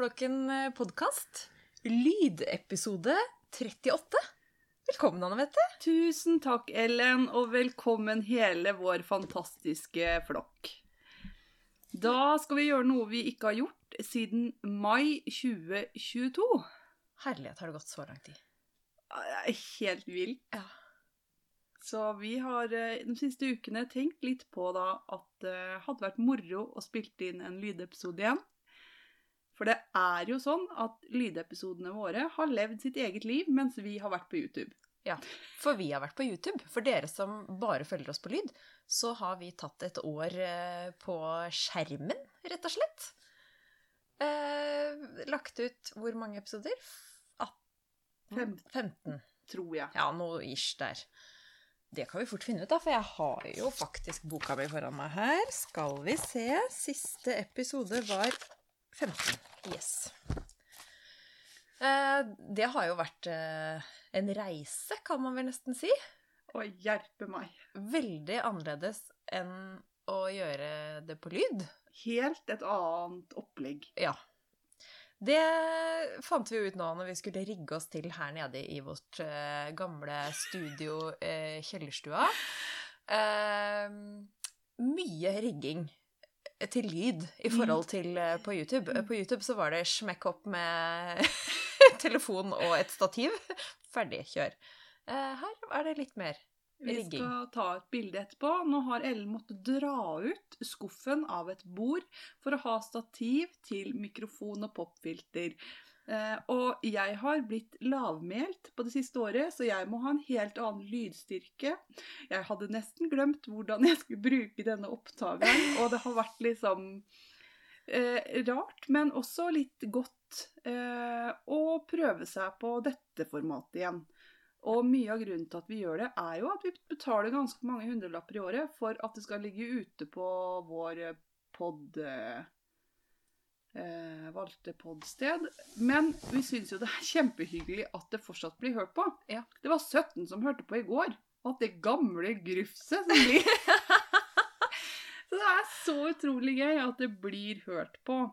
Eh, podkast. Lydepisode 38. Velkommen, Anne Mette. Tusen takk, Ellen, og velkommen hele vår fantastiske flokk. Da skal vi gjøre noe vi ikke har gjort siden mai 2022. Herlighet, har det gått så lang tid? Det er helt vilt. Ja. Så vi har eh, de siste ukene tenkt litt på da at det hadde vært moro å spille inn en lydepisode igjen. For det er jo sånn at lydepisodene våre har levd sitt eget liv mens vi har vært på YouTube. Ja, for vi har vært på YouTube. For dere som bare følger oss på lyd, så har vi tatt et år eh, på skjermen, rett og slett. Eh, lagt ut hvor mange episoder? 18? 15. Tror jeg. Ja, noe ish der. Det kan vi fort finne ut, da, for jeg har jo faktisk boka mi foran meg her. Skal vi se. Siste episode var 15. Yes. Eh, det har jo vært eh, en reise, kan man vel nesten si. Å hjelpe meg. Veldig annerledes enn å gjøre det på lyd. Helt et annet opplegg. Ja. Det fant vi ut nå når vi skulle rigge oss til her nede i vårt eh, gamle studio, kjellerstua. Eh, mye rigging til lyd i forhold til eh, på YouTube. På YouTube så var det smekk opp med telefon og et stativ. Ferdig, kjør. Eh, her er det litt mer Vi skal ta et bilde etterpå. Nå har Ellen måttet dra ut skuffen av et bord for å ha stativ til mikrofon og popfilter. Eh, og jeg har blitt lavmælt på det siste året, så jeg må ha en helt annen lydstyrke. Jeg hadde nesten glemt hvordan jeg skulle bruke denne opptakeren, og det har vært liksom eh, rart, men også litt godt eh, å prøve seg på dette formatet igjen. Og mye av grunnen til at vi gjør det, er jo at vi betaler ganske mange hundrelapper i året for at det skal ligge ute på vår pod... Eh, eh, valgte podsted. Men vi syns jo det er kjempehyggelig at det fortsatt blir hørt på. Ja. Det var 17 som hørte på i går. Og at det gamle grufset som blir Så det er så utrolig gøy at det blir hørt på.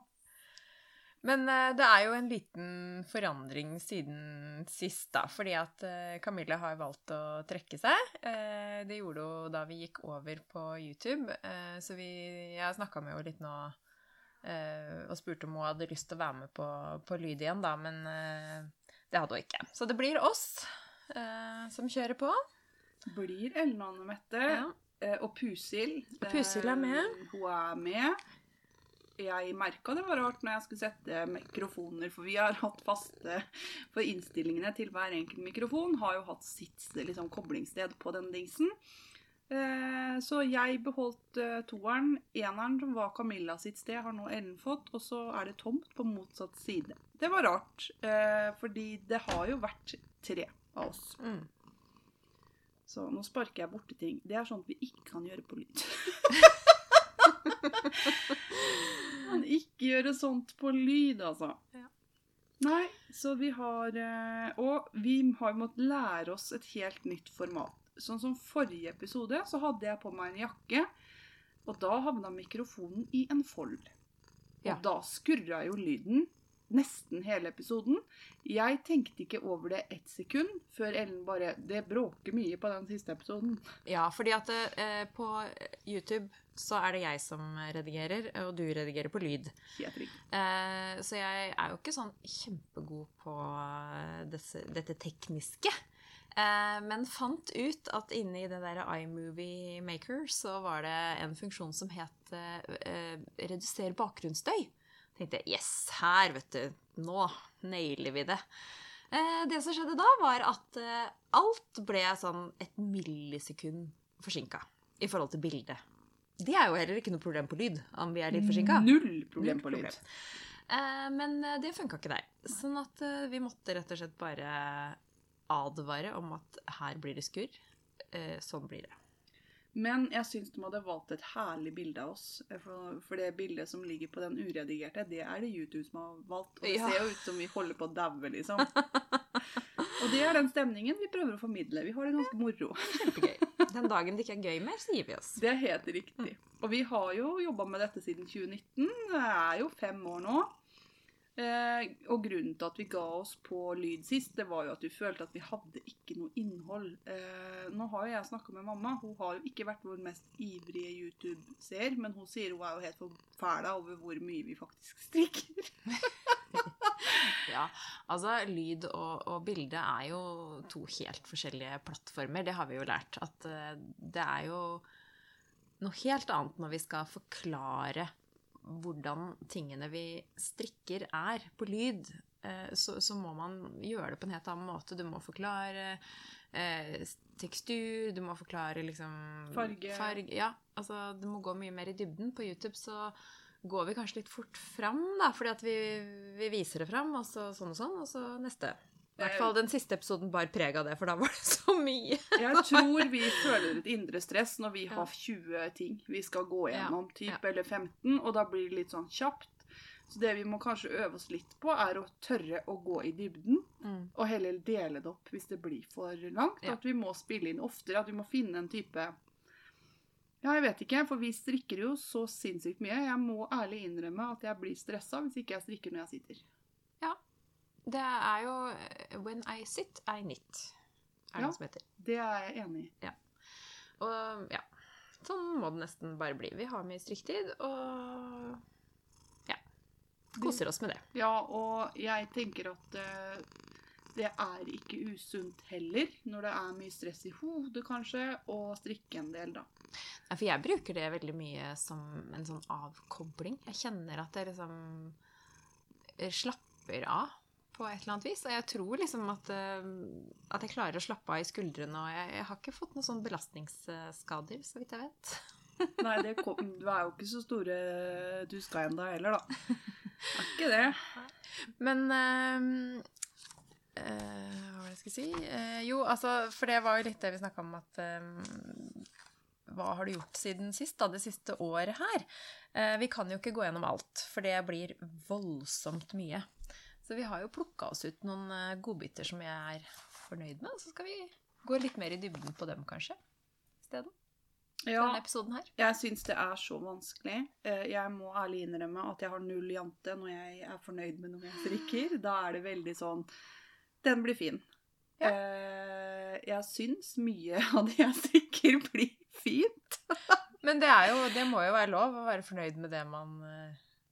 Men eh, det er jo en liten forandring siden sist, da. Fordi at eh, Camilla har valgt å trekke seg. Eh, det gjorde hun da vi gikk over på YouTube. Så vi Jeg snakka med henne litt nå og spurte om hun hadde lyst til å være med på, på lyd igjen, da. Men eh, det hadde hun ikke. Så det blir oss eh, som kjører på. Blir Ellen Anne Mette. Ja. Eh, Og Pusil. Og Pusil er med. Eh, Hun er med. Jeg merka det var rart når jeg skulle sette mikrofoner, for vi har hatt faste For innstillingene til hver enkelt mikrofon har jo hatt sitt liksom, koblingssted på den dingsen. Eh, så jeg beholdt eh, toeren. Eneren, som var Camilla sitt sted, har nå Ellen fått. Og så er det tomt på motsatt side. Det var rart, eh, fordi det har jo vært tre av oss. Mm. Så nå sparker jeg borti ting. Det er sånt vi ikke kan gjøre på lyd. kan ikke gjøre sånt på lyd, altså. Ja. Nei, så vi har Og vi har måttet lære oss et helt nytt format. Sånn som forrige episode, så hadde jeg på meg en jakke. Og da havna mikrofonen i en fold. Ja. Og da skurra jo lyden nesten hele episoden. Jeg tenkte ikke over det ett sekund før Ellen bare Det bråker mye på den siste episoden. Ja, fordi at eh, på YouTube så er det jeg som redigerer, og du redigerer på lyd. Helt riktig. Eh, så jeg er jo ikke sånn kjempegod på eh, disse, dette tekniske. Eh, men fant ut at inne i det der iMovie Maker så var det en funksjon som het eh, eh, reduser bakgrunnsstøy. Tenkte jeg, yes, her, vet du. Nå nailer vi det. Eh, det som skjedde da, var at eh, alt ble sånn et millisekund forsinka i forhold til bildet. Det er jo heller ikke noe problem på lyd, om vi er litt forsinka. Null problem Null på lyd. problem. Eh, men det funka ikke der. Sånn at vi måtte rett og slett bare advare om at her blir det skurr. Eh, sånn blir det. Men jeg syns de hadde valgt et herlig bilde av oss. For, for det bildet som ligger på den uredigerte, det er det YouTube som har valgt. Og det Ja. ser jo ut som vi holder på å daue, liksom. Og det er den stemningen vi prøver å formidle. Vi har det ganske moro. Kjempegøy. Den dagen det ikke er gøy mer, så gir vi oss. Det er helt riktig. Og vi har jo jobba med dette siden 2019. Det er jo fem år nå. Eh, og grunnen til at vi ga oss på lyd sist, det var jo at vi følte at vi hadde ikke noe innhold. Eh, nå har jo jeg snakka med mamma. Hun har jo ikke vært vår mest ivrige YouTube-seer, men hun sier hun er jo helt forfæla over hvor mye vi faktisk strikker. Ja, altså lyd og, og bilde er jo to helt forskjellige plattformer. Det har vi jo lært. At uh, det er jo noe helt annet når vi skal forklare hvordan tingene vi strikker er på lyd. Eh, så, så må man gjøre det på en helt annen måte. Du må forklare eh, tekstur, du må forklare liksom Farge. farge Ja, altså det må gå mye mer i dybden. På YouTube så går vi kanskje litt fort fram, da, fordi at vi, vi viser det fram, og så sånn og sånn, og så neste. I hvert fall den siste episoden bar preg av det, for da var det så mye. Jeg tror vi føler et indre stress når vi har 20 ting vi skal gå gjennom, typ, ja. eller 15, og da blir det litt sånn kjapt. Så det vi må kanskje øve oss litt på, er å tørre å gå i dybden, Mm. og heller dele det opp hvis det blir for langt. Ja. At vi må spille inn oftere, at vi må finne en type Ja, jeg vet ikke, for vi strikker jo så sinnssykt mye. Jeg må ærlig innrømme at jeg blir stressa hvis ikke jeg strikker når jeg sitter. Det er jo eh, When I sit, I knit, er det Ja. som heter. Det er jeg enig i. Og ja, sånn må det nesten bare bli. Vi har mye strikktid, og ja, koser oss med det. Ja, og jeg tenker at eh, det er ikke usunt heller, når det er mye stress i hodet kanskje, å strikke en del, da. Nei, For jeg bruker det veldig mye som en sånn avkobling. Jeg kjenner at jeg liksom slapper av på et eller annet vis. Og jeg tror liksom at, eh, at jeg klarer å slappe av i skuldrene, og jeg, jeg har ikke fått noen sånn belastningsskader, så vidt jeg vet. Nei, det kom, du er jo ikke så store du skal ennå heller, da. Er ikke det. Men eh, eh, Hva var det jeg skulle si? Uh, jo, altså, for det var jo litt det vi snakka om at eh, Hva har du gjort siden sist, da, det siste året her? Vi kan jo ikke gå gjennom alt, for det blir voldsomt mye. Så vi har jo plukka oss ut noen eh, godbiter som jeg er fornøyd med, og så skal vi gå litt mer i dybden på dem, kanskje, isteden. Ja, her. jeg syns det er så vanskelig. Eh, Jeg må ærlig innrømme at jeg har null jante når jeg er fornøyd med noe jeg strikker. Da er det veldig sånn Den blir fin. Ja. Eh, Jeg syns mye av det jeg strikker, blir fint. Men det, er jo, det må jo være lov å være fornøyd med det man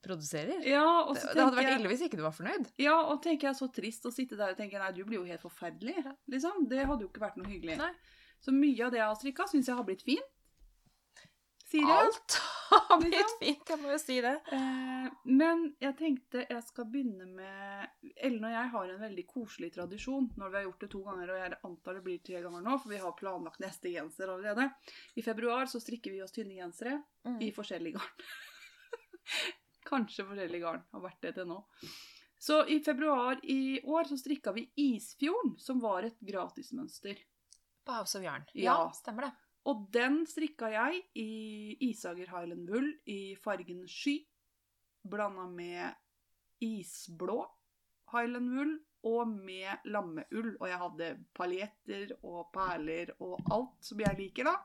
produserer. Ja, og Det, det hadde vært ille hvis ikke du var fornøyd. Ja, og tenker jeg så trist å sitte der og tenke nei, du blir jo helt forferdelig. Liksom. Det hadde jo ikke vært noe hyggelig. Nei. Så mye av det jeg har strikka, syns jeg har blitt fint. Sier jeg. Alt har blitt Liksom. fint, jeg må jo si det. Eh, men jeg tenkte jeg skal begynne med Ellen og jeg har en veldig koselig tradisjon når vi har gjort det to ganger, og jeg antar det blir tre ganger nå, for vi har planlagt neste genser allerede. I februar så strikker vi oss tynne gensere i forskjellig garn. Kanskje forskjellig garn har vært det til nå. Så i februar i år så strikka vi Isfjorden, som var et gratismønster. På House of Yarn. Ja. Ja, stemmer det. Og den strikka jeg i Isager Highland Wool i fargen sky, blanda med isblå Highland Wool og med lammeull. Og jeg hadde paljetter og perler og alt som jeg liker, da.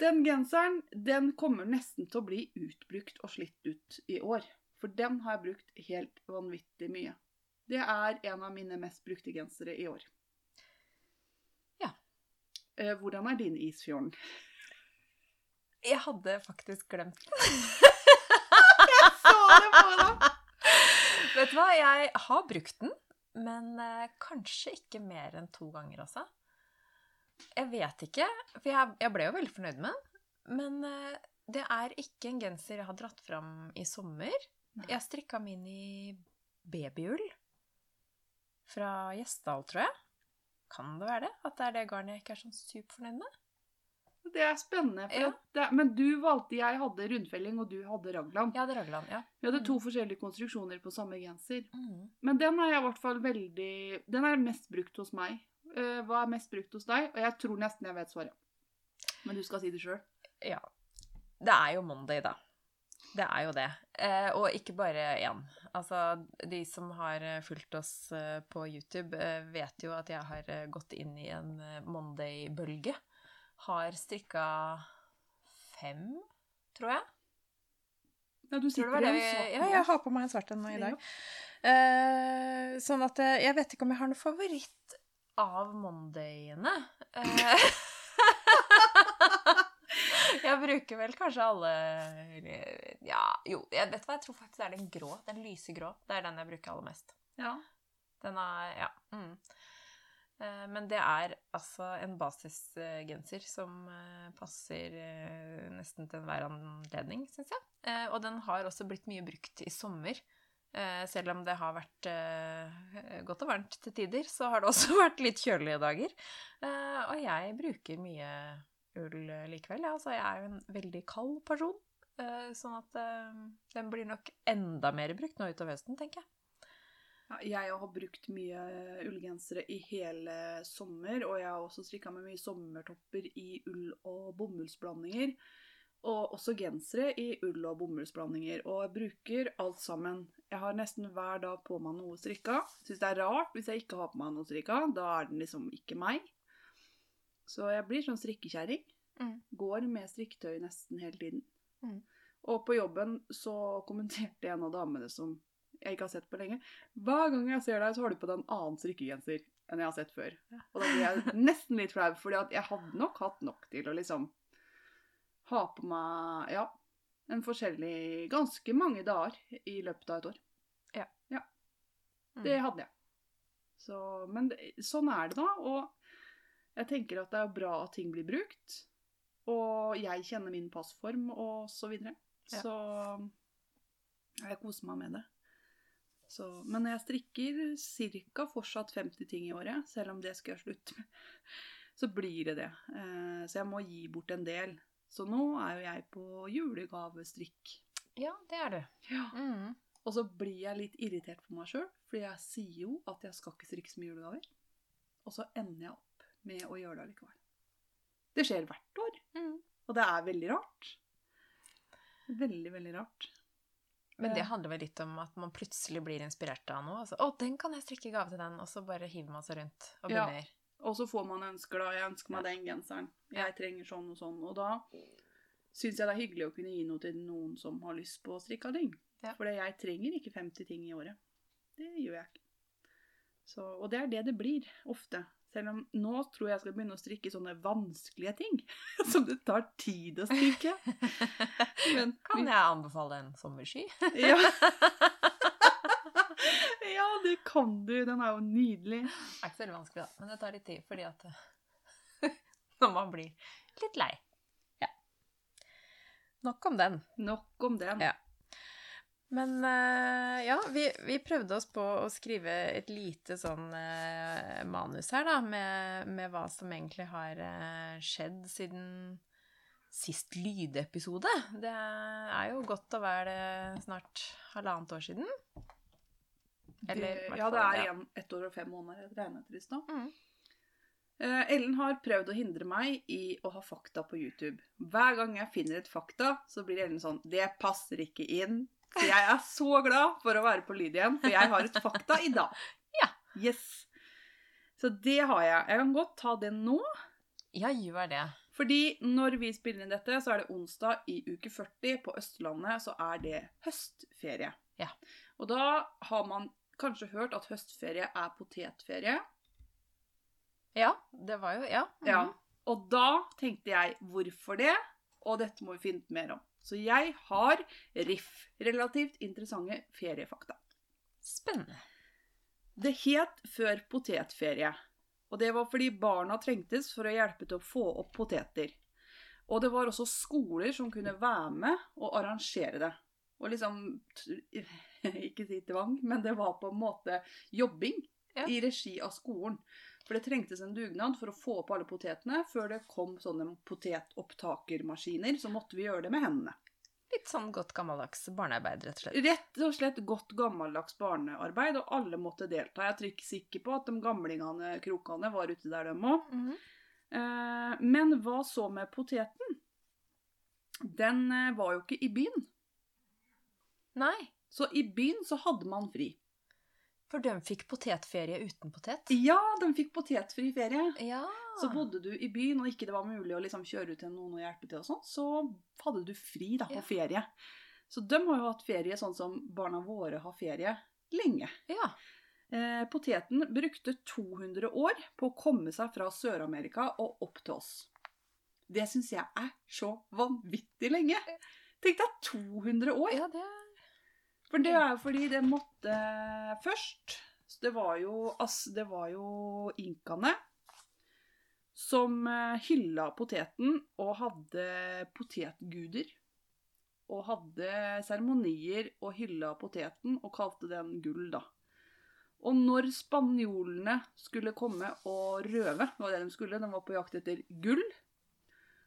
Den genseren den kommer nesten til å bli utbrukt og slitt ut i år. For den har jeg brukt helt vanvittig mye. Det er en av mine mest brukte gensere i år. Ja. Eh, hvordan er din Isfjorden? Jeg hadde faktisk glemt Så det på deg! Vet du hva, jeg har brukt den, men eh, kanskje ikke mer enn to ganger også. Jeg vet ikke, for jeg, jeg ble jo veldig fornøyd med den. Men eh, det er ikke en genser jeg har dratt fram i sommer. Nei. Jeg strikka min i babyull fra Gjesdal, tror jeg. Kan det være det? At det er det garnet jeg ikke er sånn superfornøyd med? Det er spennende. Ja. det, men du valgte Jeg hadde rundfelling, og du hadde raglan. Jeg hadde raglan, ja. Vi hadde to forskjellige konstruksjoner på samme genser. Mm. Men den er jeg i hvert fall veldig Den er mest brukt hos meg. Eh, hva er mest brukt hos deg? Og jeg tror nesten jeg vet svaret. Men du skal si det sjøl. Ja. Det er jo Monday, da. Det er jo det. Eh, og ikke bare én. Altså, de som har eh, fulgt oss eh, på YouTube, vet jo at jeg har gått inn i en Monday-bølge. Har strikka fem, tror jeg. Ja, du Tror sitter det det vi, ja, jeg har på meg en svart en nå i dag. Eh, sånn at jeg vet ikke om jeg har noen favoritt av Mondayene. Eh, jeg bruker vel kanskje alle Ja, jo, jeg vet hva, jeg tror faktisk det er den grå. Den lysegrå. Det er den jeg bruker aller mest. Ja. Den er Ja. Mm. Eh, Men det er altså en basisgenser som eh, passer nesten til enhver anledning, syns jeg. Eh, Og den har også blitt mye brukt i sommer. Eh, Selv om det har vært eh, godt og varmt til tider, så har det også vært litt kjølige dager. Eh, Og jeg bruker mye ull likevel. Altså, jeg er jo en veldig kald person. Sånn at den blir nok enda mer brukt nå utover høsten, tenker jeg. Jeg har brukt mye ullgensere i hele sommer, og jeg har også strikka med mye sommertopper i ull- og bomullsblandinger. Og også gensere i ull- og bomullsblandinger. Og jeg bruker alt sammen. Jeg har nesten hver dag på meg noe strikka. Syns det er rart hvis jeg ikke har på meg noe strikka. Da er den liksom ikke meg. Så jeg blir sånn strikkekjerring. Mm. Går med strikketøy nesten hele tiden. Mm. Og på jobben så kommenterte en av damene som jeg ikke har sett på lenge Hver gang jeg ser deg, så har du på deg en annen strikkegenser enn jeg har sett før. Og da blir jeg nesten litt flau, fordi at jeg hadde nok hatt nok til å liksom ha på meg ja, en forskjellig Ganske mange dager i løpet av et år. Mm. Det hadde jeg. Så, men det, sånn er det da, og jeg tenker at det er bra at ting blir brukt. Og jeg kjenner min passform og så videre. Ja. Så jeg koser meg med det. Så, men jeg strikker ca. fortsatt 50 ting i året, selv om det skal jeg slutte med. Så blir det det. Eh, så jeg må gi bort en del. Så nå er jo jeg på julegavestrikk. Ja, det er du. Ja. Mm. Og så blir jeg litt irritert på meg sjøl, fordi jeg sier jo at jeg skal ikke strikke mye julegaver. Og så ender jeg opp med å gjøre det allikevel. Det skjer hvert år, Mm. og det er veldig rart. Veldig, veldig rart. Men det Eh, handler vel litt om at man plutselig blir inspirert av noe. Altså, 'Å, den kan jeg strikke gave til den', og så bare hiver man seg rundt og Ja. Og så får man ønsker, da. Jeg ønsker meg den genseren. Jeg trenger sånn og sånn. Og da syns jeg det er hyggelig å kunne gi noe til noen som har lyst på strikka ting. Ja. For jeg trenger ikke 50 ting i året. Det gjør jeg ikke. Så, og det er det det blir, ofte. Selv om nå tror jeg jeg skal begynne å strikke sånne vanskelige ting. Som det tar tid å strikke. Men Kan jeg anbefale en sommersky? Ja. det kan du. Den er jo nydelig. Det er ikke så veldig vanskelig, da. Men det tar litt tid, fordi at Når man blir litt lei. Ja. Nok om den. Nok om den. Ja. Men eh, ja, vi, vi prøvde oss på å skrive et lite sånn eh, manus her, da, med, med hva som egentlig har eh, skjedd siden sist lydepisode. Det er jo godt og vel eh, snart halvannet år siden. Eller, det, ja, det er ja. En, ett år og fem måneder jeg regnet til i stad. Mm. Eh, Ellen har prøvd å hindre meg i å ha fakta på YouTube. Hver gang jeg finner et fakta, så blir Ellen sånn Det passer ikke inn. Så jeg er så glad for å være på lyd igjen, for jeg har et fakta i dag. Ja. Yes. Så det har jeg. Jeg kan godt ta det nå. Ja, gjør det. Fordi når vi spiller inn dette, så er det onsdag i uke 40. På Østlandet så er det høstferie. Ja. Og da har man kanskje hørt at høstferie er potetferie. Ja, det var jo Ja. Mm. Ja. Og da tenkte jeg hvorfor det? Og dette må vi finne ut mer om. Så jeg har RIF. Relativt interessante feriefakta. Spennende. Det het før potetferie. Og det var fordi barna trengtes for å hjelpe til å få opp poteter. Og det var også skoler som kunne være med og arrangere det. Og liksom Ikke si tvang, men det var på en måte jobbing Ja. i regi av skolen. For det trengtes en dugnad for å få opp alle potetene. Før det kom sånne potetopptakermaskiner, så måtte vi gjøre det med hendene. Litt sånn godt gammeldags barnearbeid, rett og slett. Rett og slett godt gammeldags barnearbeid, og alle måtte delta. Jeg er trygg sikker på at de gamlingene, krokene, var ute der, de òg. Mhm. Eh, men hva så med poteten? Den eh, var jo ikke i byen. Nei. Så i byen så hadde man fri. For de fikk potetferie uten potet? Ja, de fikk potetfri ferie. Ja. Så bodde du i byen og ikke det var mulig å liksom kjøre ut til noen og hjelpe til, og sånt, så hadde du fri da, Ja. ferie. Så de har jo hatt ferie sånn som barna våre har ferie lenge. ja. Eh, poteten brukte 200 år på å komme seg fra Sør-Amerika og opp til oss. Det syns jeg er så vanvittig lenge. Tenk deg 200 år! Ja, det For det er jo fordi det måtte først Det var jo, altså, jo inkaene som eh, hylla poteten og hadde potetguder. Og hadde seremonier og hylla poteten og kalte den gull, da. Og når spanjolene skulle komme og røve, det var det de skulle, de var på jakt etter gull,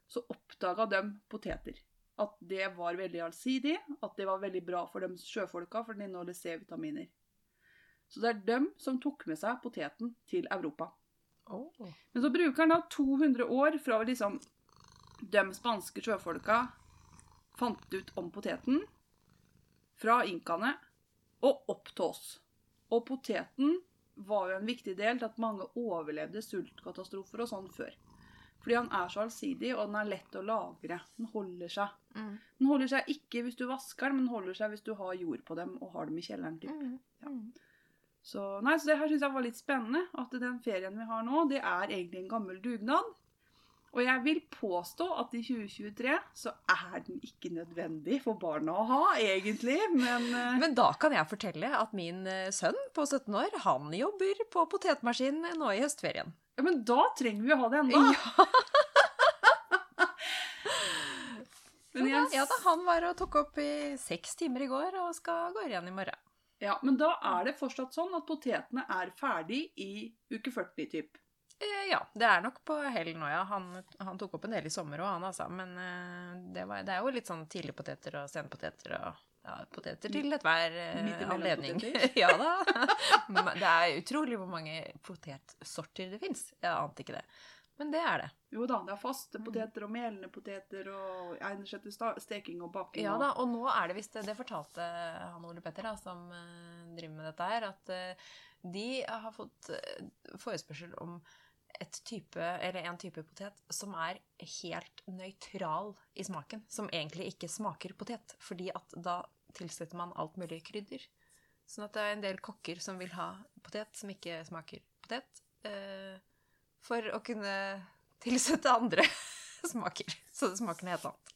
så oppdaga de poteter. At det var veldig allsidig, at det var veldig bra for de sjøfolka, for den inneholder C-vitaminer. Så det er dem som tok med seg poteten til Europa. oh. Men så bruker han da 200 år fra liksom de spanske sjøfolka fant ut om poteten, fra inkaene og opp til oss. Og poteten var jo en viktig del til at mange overlevde sultkatastrofer og sånn før. Fordi han er så allsidig, og den er lett å lagre. Den holder seg. Mm. Den holder seg ikke hvis du vasker den, men den holder seg hvis du har jord på dem og har dem i kjelleren. Typ. Mm. Ja. Mm. Så, nei, så det her syns jeg var litt spennende. At den ferien vi har nå, det er egentlig en gammel dugnad. Og jeg vil påstå at i 2023 så er den ikke nødvendig for barna å ha, egentlig. Men, eh, Men da kan jeg fortelle at min eh, sønn på 17 år, han jobber på potetmaskin nå i høstferien. ja, men da trenger vi å ha det ennå. Ja, Men, jeg, ja da, han var og tok opp i seks timer i går og skal gå igjen i morgen. ja, men da er det fortsatt sånn at potetene er ferdig i uke 40, typ. Eh, Ja, det er nok på hell nå, ja. Han, han tok opp en del i sommer òg, han altså. Men eh, det, var, det er jo litt sånn tidligpoteter og senpoteter og ja, poteter til ethver eh, anledning. ja da. Det er utrolig hvor mange potetsorter det fins. Jeg ante ikke det. Men det er det. Jo da, det er faste poteter og melende poteter og egner seg til steking og baking. Ja da, og nå er det visst Det fortalte han Ole Petter, da, som eh, driver med dette her, at eh, de har fått eh, forespørsel om type, eller en type potet som er helt nøytral i smaken. Som egentlig ikke smaker potet, fordi at da tilsetter man alt mulig krydder. Sånn at det er en del kokker som vil ha potet som ikke smaker potet, eh, for å kunne tilsette andre smaker. Så det smaker noe helt annet.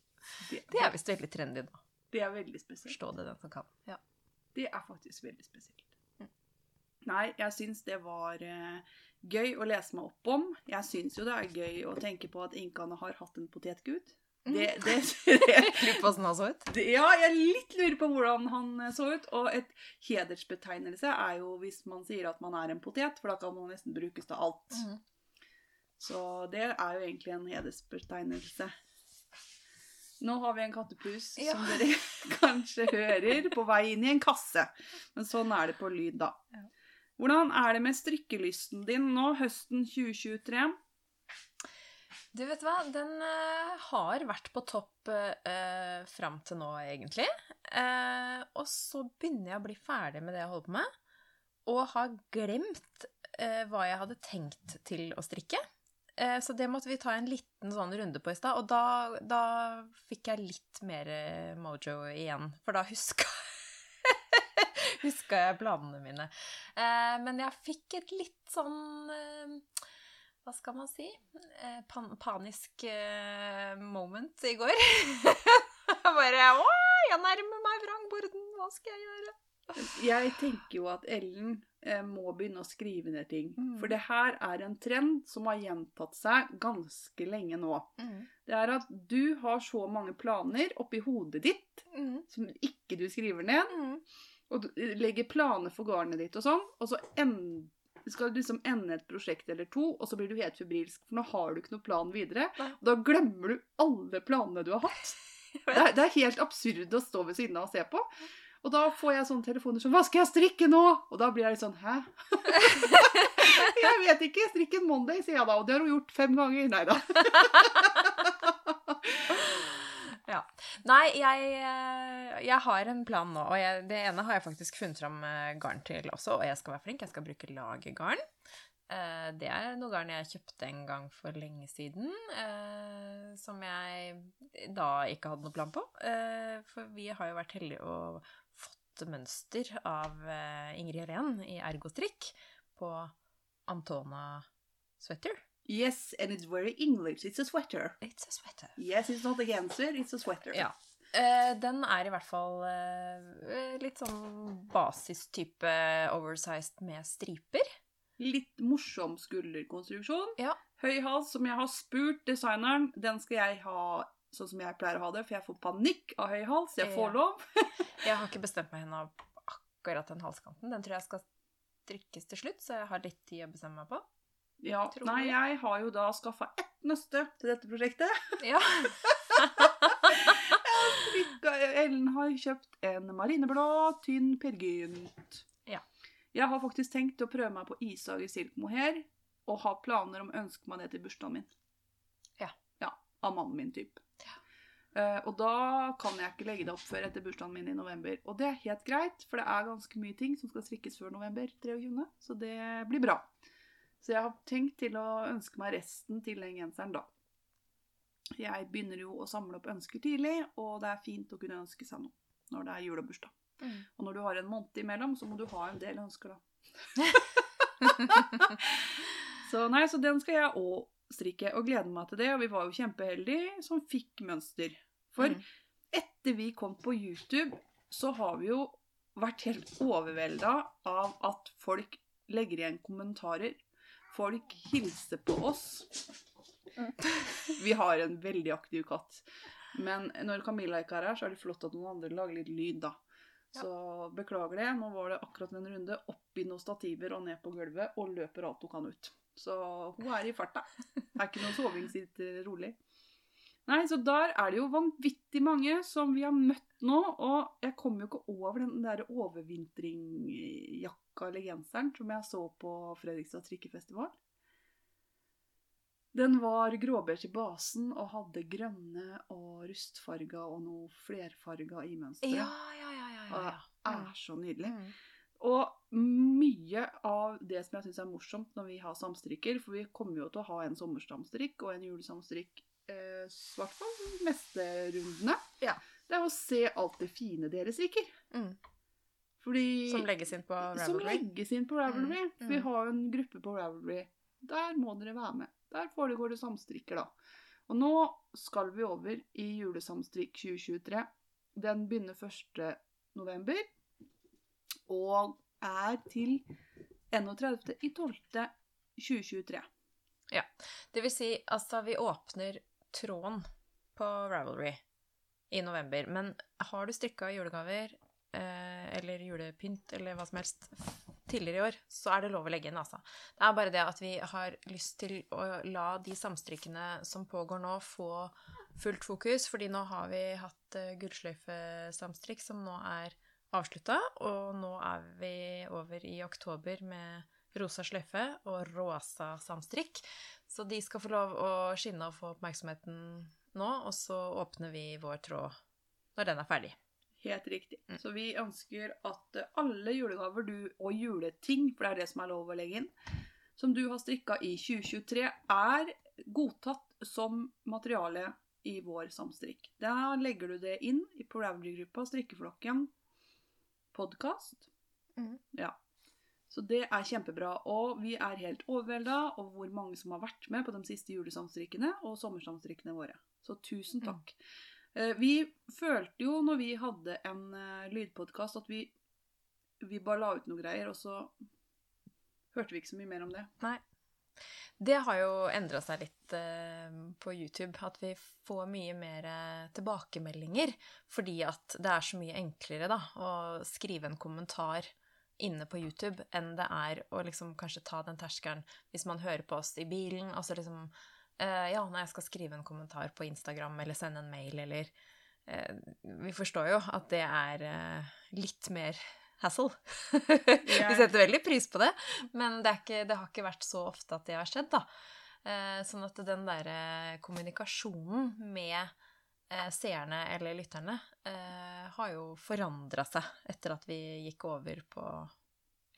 Det, Det er visst veldig trendy nå. det er veldig spesielt. Forstå det, den som kan. Ja. Det er faktisk veldig spesielt. Mm. Nei, jeg syns det var eh, gøy å lese meg opp om. Jeg syns jo det er gøy å tenke på at inkaene har hatt en potetgud. Det, det, det, på åssen han så ut. ja, jeg litt lurer på hvordan han eh, så ut. Og et hedersbetegnelse er jo hvis man sier at man er en potet, for da kan man nesten brukes til alt. Mhm. Så det er jo egentlig en hedersbetegnelse. Nå har vi en kattepus Ja. som dere kanskje hører på vei inn i en kasse. Men sånn er det på lyd, da. Ja. Hvordan er det med strikkelysten din nå, høsten 2023? Du vet hva, den uh, har vært på topp uh, fram til nå, egentlig. Uh, og så begynner jeg å bli ferdig med det jeg holder på med, og har glemt uh, hva jeg hadde tenkt til å strikke. Så det måtte vi ta en liten sånn runde på i stad, og da, da fikk jeg litt mer mojo igjen, for da huska Huska jeg planene mine. Eh, men jeg fikk et litt sånn eh, hva skal man si? Eh, pan panisk eh, moment i går. Bare Å, jeg nærmer meg vrangborden, hva skal jeg gjøre? Jeg tenker jo at Ellen eh, må begynne å skrive ned ting. Mm. For det her er en trend som har gjentatt seg ganske lenge nå. Mm. Det er at du har så mange planer oppi hodet ditt Mm. som ikke du skriver ned. Og legger planer for garnet ditt og sånn, og så end, skal du liksom ende et prosjekt eller to, og så blir du helt febrilsk, for nå har du ikke noen plan videre. Og da glemmer du alle planene du har hatt. Det er, det er helt absurd å stå ved siden av og se på. Og da får jeg sånne telefoner som 'Hva skal jeg strikke nå?' Og da blir jeg litt sånn 'Hæ?' jeg vet ikke. Strikk en Monday, sier jeg da. Og det har hun gjort fem ganger. Nei da. Ja. Nei, jeg, eh, jeg har en plan nå, og jeg, det ene har jeg faktisk funnet fram eh, garn til også, og jeg skal være flink. Jeg skal bruke lagergarn. Eh, Det er noe garn jeg kjøpte en gang for lenge siden, som jeg da ikke hadde noe plan på. For vi har jo vært heldige og fått mønster av Ingrid Helen i Ergostrikk på Antona Sweater. Yes, and it's very English. It's a sweater. It's a sweater. Yes, it's not a genser, it's a sweater. Ja. Uh, den er i hvert fall uh, litt sånn basistype oversized med striper. Litt morsom skulderkonstruksjon. Ja. Høy hals, som jeg har spurt designeren. Den skal jeg ha sånn som jeg pleier å ha det, for jeg får panikk av høy hals. Jeg får Ja. lov. Jeg har ikke bestemt meg ennå akkurat den halskanten. Den tror jeg skal strikkes til slutt, så jeg har litt tid å bestemme meg på. Ja, nei, jeg har jo da skaffa ett nøste til dette prosjektet. Ja. Ellen har kjøpt en marineblå, tynn pergynt. Ja. Jeg har faktisk tenkt å prøve meg på ishage silk mohair, og har planer om å ønske meg det til bursdagen min. Ja. Ja, Av mannen min, typ. Uh, og da kan jeg ikke legge det opp før etter bursdagen min i november. Og det er helt greit, for det er ganske mye ting som skal strikkes før november 23., så det blir bra. Så jeg har tenkt til å ønske meg resten til den genseren, da. Jeg begynner jo å samle opp ønsker tidlig, og det er fint å kunne ønske seg noe når det er jul og bursdag. Mm. Og når du har en måned imellom, så må du ha en del ønsker, da. så nei, så den skal jeg òg strikke, og gleder meg til det. Og vi var jo kjempeheldige som fikk mønster. For Mm. etter vi kom på YouTube, så har vi jo vært helt overvelda av at folk legger igjen kommentarer. Folk hilser på oss. Vi har en veldig aktiv katt. Men når Camilla ikke er her, så er det flott at noen andre lager litt lyd, da. Så beklager det. Nå var det akkurat en runde opp i noen stativer og ned på gulvet, og løper alt hun kan ut. Så hun er i farta. Det er ikke noe soving, sitter rolig. Nei, så der er det jo vanvittig mange som vi har møtt nå, og jeg kom jo ikke over den der overvintringjakka eller genseren som jeg så på Fredrikstad trikkefestival. Den var gråbeige i basen og hadde grønne og rustfarga og noe flerfarga i mønsteret. Ja, ja, ja, ja, ja, ja, det er så nydelig. Mm. Og mye av det som jeg syns er morsomt når vi har samstrikker, for vi kommer jo til å ha en sommersamstrikk og en julesamstrikk, eh, hvert fall mesterundene, Ja. det er å se alt det fine dere liker. Mm. Fordi Som legges inn på som Ravelry. legges inn på Ravelry. Mm, Vi mm. har jo en gruppe på Ravelry. Der må dere være med. Der foregår det samstrikker, da. Og nå skal vi over i julesamstrikk 2023. Den begynner 1. november og er til 31.12.2023. Ja. Det vil si, altså, vi åpner tråden på Ravelry i november. Men har du strikka julegaver eh, eller julepynt eller hva som helst tidligere i år, så er det lov å legge inn, altså. Det er bare det at vi har lyst til å la de samstrikkene som pågår nå, få fullt fokus, fordi nå har vi hatt uh, gullsløyfesamstrikk som nå er avslutta, og nå er vi over i oktober med rosa sløyfe og rosa samstrikk. Så de skal få lov å skinne og få oppmerksomheten nå, og så åpner vi vår tråd når den er ferdig. Helt riktig. Mm. Så vi ønsker at alle julegaver du, og juleting, for det er det som er lov å legge inn, som du har strikka i 2023, er godtatt som materiale i vår samstrikk. Da legger du det inn i på Ravelry-gruppa Strikkeflokken podkast. Mm. Ja. Så det er kjempebra. Og vi er helt overvelda over hvor mange som har vært med på de siste julesamstrikkene og sommersamstrikkene våre. Så tusen takk. Mm. Vi følte jo når vi hadde en uh, lydpodkast at vi, vi bare la ut noe greier, og så hørte vi ikke så mye mer om det. Nei. Det har jo endra seg litt eh, på YouTube, at vi får mye mer eh, tilbakemeldinger. Fordi at det er så mye enklere da, å skrive en kommentar inne på YouTube enn det er å liksom kanskje ta den terskelen hvis man hører på oss i bilen. Altså liksom uh, Ja, når jeg skal skrive en kommentar på Instagram eller sende en mail eller uh, Vi forstår jo at det er uh, litt mer hassle. vi setter veldig pris på det, men det, ikke, det har ikke vært så ofte at det har skjedd, da. Sånn at den derre kommunikasjonen med seerne eller lytterne eh, har jo forandra seg etter at vi gikk over på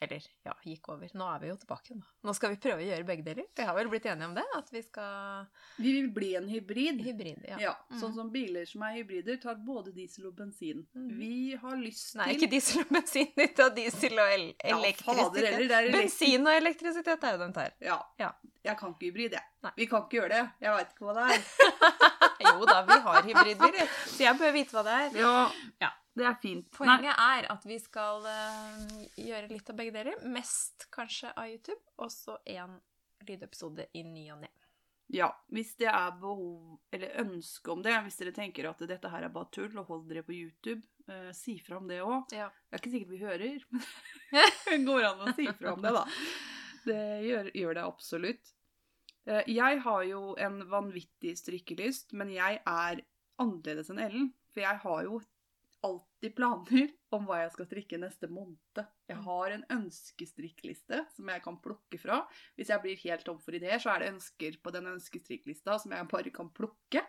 Eller, ja, gikk over. Nå er vi jo tilbake. Nå, nå skal vi prøve å gjøre begge deler. Vi har vel blitt enige om det? At vi skal Vi vil bli en hybrid. Hybrid, ja. Ja, Sånn Mhm. som biler som er hybrider, tar både diesel og bensin. Mm. Vi har lyst til Nei, ikke diesel og bensin, Vi tar diesel og el Ja, elektrisitet. fader heller, det er elektri- Bensin og elektrisitet er jo den tar. Ja. Ja. Jeg kan ikke hybrid, jeg. Nei. Vi kan ikke gjøre det. Jeg veit ikke hva det er. Jo da, vi har hybridbiler, så jeg bør vite hva det er. Ja, Ja. det er fint. Nei, Poenget er at vi skal uh, gjøre litt av begge deler. Mest kanskje av YouTube, og så én lydepisode i ny og ne. ja, hvis det er behov, eller ønske om det, hvis dere tenker at dette her er bare tull, og hold dere på YouTube, eh, si fra om det òg. Ja. Det er ikke sikkert vi hører, men det går an å si fra om det, da. Det gjør, gjør det absolutt. Eh, Jeg har jo en vanvittig strikkelyst, men jeg er annerledes enn Ellen. For jeg har jo alltid planer om hva jeg skal strikke neste måned. Jeg har en ønskestrikkliste som jeg kan plukke fra. Hvis jeg blir helt tom for ideer, så er det ønsker på den ønskestrikklista som jeg bare kan plukke.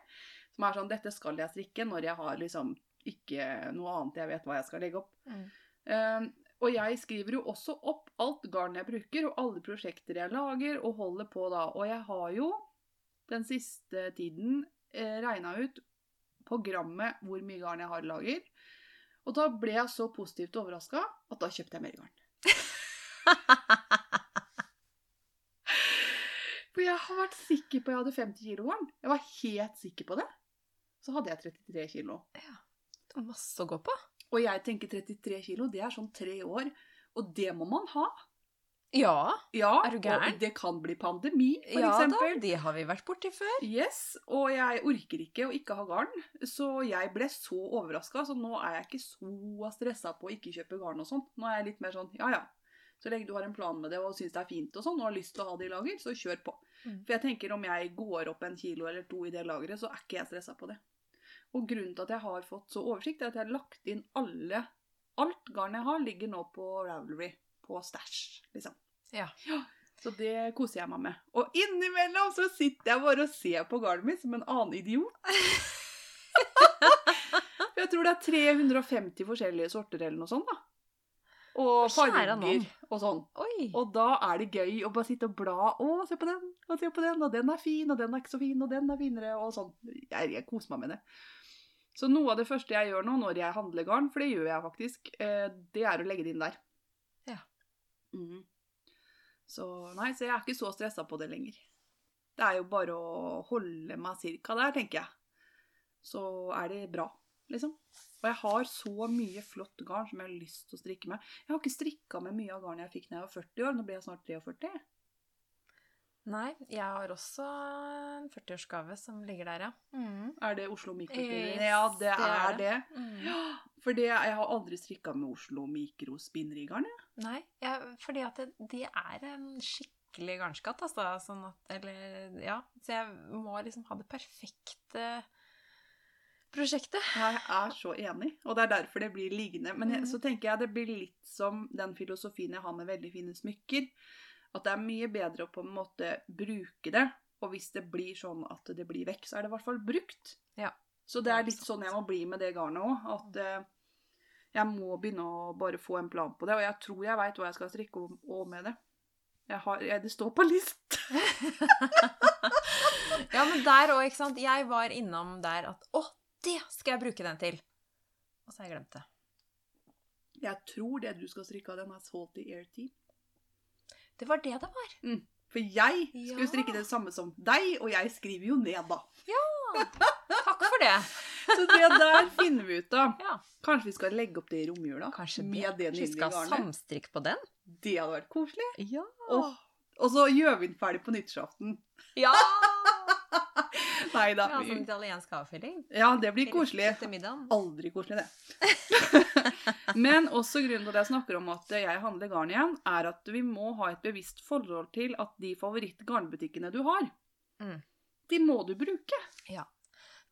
Som er sånn Dette skal jeg strikke når jeg har liksom ikke noe annet jeg vet hva jeg skal legge opp. Mm. Um, og jeg skriver jo også opp alt garn jeg bruker, og alle prosjekter jeg lager, og holder på da. Og jeg har jo den siste tiden eh, regna ut på grammet hvor mye garn jeg har i lager. Og da ble jeg så positivt overraska at da kjøpte jeg mer garn. For jeg har vært sikker på at jeg hadde 50 kilo garn. Jeg var helt sikker på det. Så hadde jeg 33 kilo. Det var Masse å gå på. Og jeg tenker 33 kilo, det er sånn tre år. Og det må man ha. Ja. Ja, Er du gæren? og det kan bli pandemi, for ja da, det har vi vært borti før. Yes, og jeg orker ikke å ikke ha garn, så jeg ble så overraska. Så nå er jeg ikke så stressa på å ikke kjøpe garn og sånn. Nå er jeg litt mer sånn ja ja, så lenge du har en plan med det og syns det er fint og sånn, og har lyst til å ha det i lager, så kjør på. Mm. For jeg tenker om jeg går opp en kilo eller to i det lageret, så er ikke jeg stressa på det. Og grunnen til at jeg har fått så oversikt, er at jeg har lagt inn alle Alt garn jeg har, ligger nå på Ravelry. På stæsj, liksom. Ja. Så det koser jeg meg med. Og innimellom så sitter jeg bare og ser på garnet mitt som en annen idiot. Jeg tror det er 350 forskjellige sorter eller noe sånt, da. Og farger og sånn. Oi. Og da er det gøy å bare sitte og bla. Å, se på den, og se på den, og den er fin, og den er ikke så fin, og den er finere, og sånn. Jeg, jeg koser meg med det. Så noe av det første jeg gjør nå når jeg handler garn, for det gjør jeg faktisk, eh, det er å legge det inn der. Ja. Mm. Så nei, så jeg er ikke så stressa på det lenger. Det er jo bare å holde meg cirka der, tenker jeg. Så er det bra, liksom. Og jeg har så mye flott garn som jeg har lyst til å strikke med. Jeg har ikke strikka med mye av garnet jeg fikk da jeg var 40 år. Nå blir jeg snart 43. Nei, jeg har også en 40-årsgave som ligger der, ja. Mm. Er det Oslo Mikrospinner? Yes, ja, det, det er er det. Mm. Ja, for det, jeg har aldri strikka med Oslo Mikrospinnerigarn. jeg. Nei, ja, fordi at det, det er en skikkelig garnskatt, altså. Sånn at, eller, ja. Så jeg må liksom ha det perfekte prosjektet. Jeg er så enig, og det er derfor det blir liggende. Men jeg, så tenker jeg det blir litt som den filosofien jeg har med veldig fine smykker. At det er mye bedre å på en måte bruke det. Og hvis det blir sånn at det blir vekk, så er det i hvert fall brukt. Ja. Så det er litt sånn jeg må bli med det garnet òg. At eh, jeg må begynne å bare få en plan på det. Og jeg tror jeg veit hva jeg skal strikke om- med det. Jeg har, jeg, det står på list. Ja, men der òg, ikke sant. Jeg var innom der at å, det skal jeg bruke den til. Og så har jeg glemt det. Jeg tror det du skal strikke av den, er Salty Air Tea. Det var det det var. For jeg skulle Ja. strikke det samme som deg, og jeg skriver jo ned, da. Takk for det. Så det der finner vi ut av. Ja, Kanskje vi skal legge opp det i romjula? kanskje det. Med det vi skal samstrikke på den? Det hadde vært koselig. Ja. Og, Og så gjør vi den ferdig på nyttårsaften. Ja! Nei da. Ja, sånn italiensk avfylling. Ja, det blir koselig. Aldri koselig, det. Men også grunnen til at jeg snakker om at jeg handler garn igjen, er at vi må ha et bevisst forhold til at de favorittgarnbutikkene du har, Mm. de må du bruke. Ja.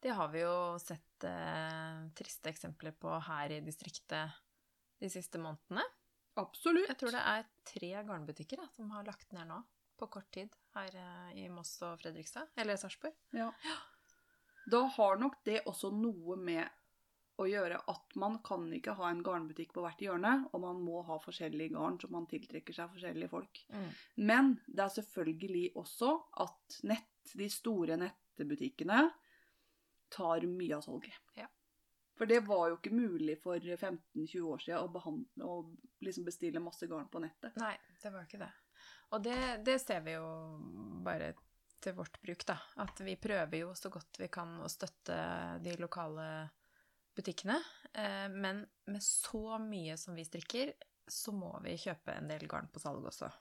Det har vi jo sett eh, triste eksempler på her i distriktet de siste månedene. Absolutt. Jeg tror det er tre garnbutikker da, som har lagt ned nå, på kort tid, her eh, i Moss og Fredrikstad. Eller Sarpsborg. Ja. Da har nok det også noe med å gjøre at man kan ikke ha en garnbutikk på hvert hjørne, og man må ha forskjellige garn så man tiltrekker seg forskjellige folk. Mm. Men det er selvfølgelig også at nett, de store nettbutikkene tar mye av salget. Ja. For det var jo ikke mulig for 15-20 år siden å, behandle, å liksom bestille masse garn på nettet. Nei, det var ikke det. Og det, det ser vi jo bare til vårt bruk, da. At vi prøver jo så godt vi kan å støtte de lokale butikkene. Eh, men med så mye som vi strikker, så må vi kjøpe en del garn på salg også.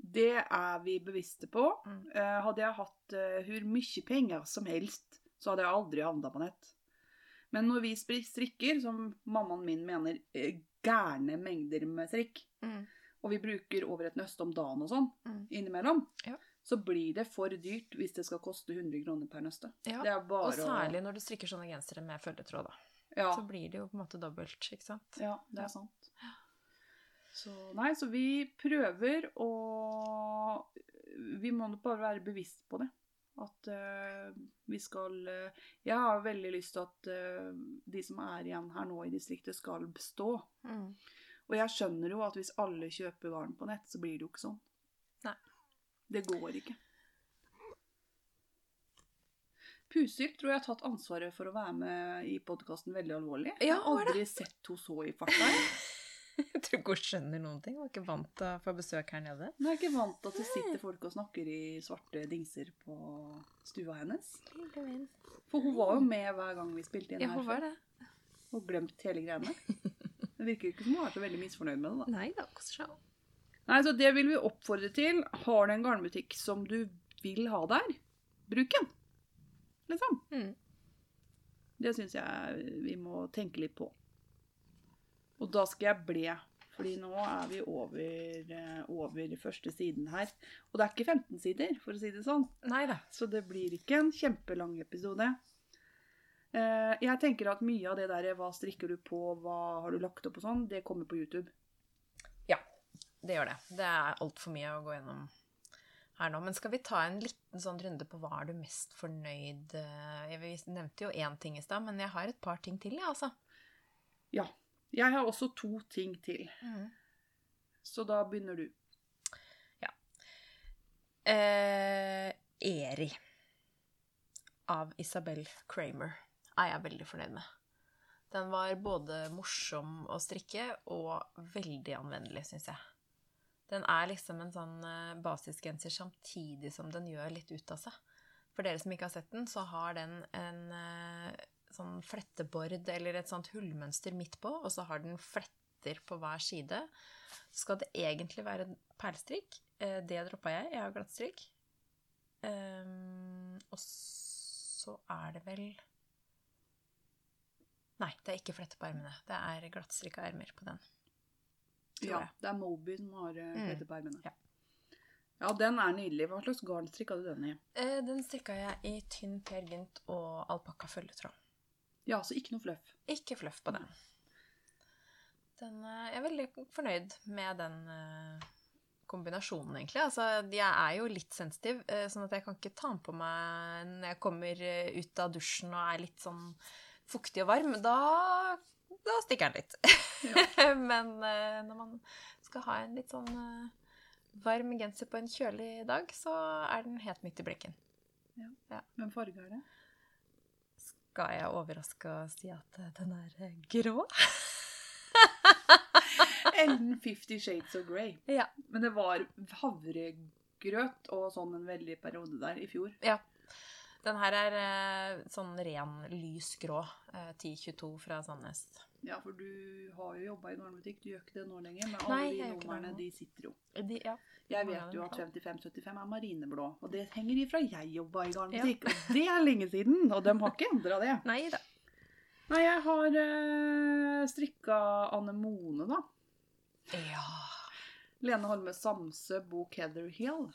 Det er vi bevisste på. Mm. Eh, hadde jeg hatt uh, hvor mye penger som helst, så hadde jeg aldri handla på nett. Men når vi strikker, som mammaen min mener, eh, gærne mengder med strikk, Mm. Og vi bruker over et nøste om dagen og sånn Mm. innimellom, Ja. så blir det for dyrt hvis det skal koste 100 kroner per nøste. Ja, Og særlig når du strikker sånne gensere med følgetråd, da. ja, Så blir det jo på en måte dobbelt, ikke sant? ja, det er sant. Så nei, så vi prøver å Vi må bare være bevisst på det. At uh, vi skal uh, Jeg har veldig lyst til at uh, de som er igjen her nå i distriktet, skal bestå. Mm. Og jeg skjønner jo at hvis alle kjøper garn på nett, så blir det jo ikke sånn. Nei. Det går ikke. Pusylt tror jeg har tatt ansvaret for å være med i podkasten veldig alvorlig. Ja, jeg har aldri sett henne så i farta. jeg. Tror ikke hun skjønner noen ting. Hun er ikke vant til å få besøk her nede. Hun er ikke vant til at det sitter folk og snakker i svarte dingser på stua hennes. For hun var jo med hver gang vi spilte inn Ja, her hun var det. og glemt hele greiene. Det virker ikke som hun er så veldig misfornøyd med det. da. Nei da, koser seg. Nei, så Det vil vi oppfordre til. Har du en garnbutikk som du vil ha der, bruk den. Liksom. Mm. Det syns jeg vi må tenke litt på. Og da skal jeg ble, fordi nå er vi over, eh, over første siden her. Og det er ikke 15 sider, for å si det sånn. Neida. Så det blir ikke en kjempelang episode. Eh, Jeg tenker at mye av det der hva strikker du på, hva har du lagt opp og sånn, det kommer på YouTube. Ja, Det gjør det. Det er altfor mye å gå gjennom her nå. Men skal vi ta en liten sånn runde på hva er du mest fornøyd eh, Vi nevnte jo én ting i stad, men jeg har et par ting til, jeg, altså. Ja. Jeg har også to ting til, så da begynner du. Eh, Eri av Isabel Kramer er jeg veldig fornøyd med. Den var både morsom å strikke og veldig anvendelig, syns jeg. Den er liksom en sånn eh, basisgenser samtidig som den gjør litt ut av seg. For dere som ikke har sett den, så har den en eh, sånn flettebord eller et sånt hullmønster midt på, og så har den fletter på hver side. Så skal det egentlig være perlestrikk. Eh, det droppa jeg. Jeg har glattstrikk. Ehm, og så er det vel Nei, det er ikke flette på ermene. Det er glattstrikka ermer på den. Ja, det er Moby som har uh, Mm. flette på ermene. Ja. Ja, den er nydelig. Hva slags garn strikka du den i? Eh, den strikka jeg i tynn Per Gynt og alpakka følgetråd. Ja, så ikke noe fluff. Ikke fluff på den. den eh, jeg er veldig fornøyd med den eh, kombinasjonen, egentlig. Altså, jeg er jo litt sensitiv, eh, sånn at jeg kan ikke ta den på meg når jeg kommer eh, ut av dusjen og er litt sånn fuktig og varm. Da, da stikker den litt. Men eh, når man skal ha en litt sånn eh, varm genser på en kjølig dag, så er den helt midt i blikken. Men farge er det? Skal jeg overraske og si at eh, den er grå? Ellen 50 Shades of Grey. Ja. Men det var havregrøt og sånn en veldig periode der i fjor. Ja. Den her er eh, sånn ren lys grå. Eh, 1022 fra Sandnes. Ja, for du har jo jobba i garnbutikk, du gjør ikke det nå lenger. Men alle Nei, de numrene, de sitter jo. De, ja. Jeg vet jo at kan. 5575 er marineblå, og det henger ifra jeg jobba i garnbutikk. Og det er lenge siden, og de har ikke endra det. Nei da. Nei, jeg har uh, strikka anemone, da. Ja. Lene Holme Samse, bok Heather Hill.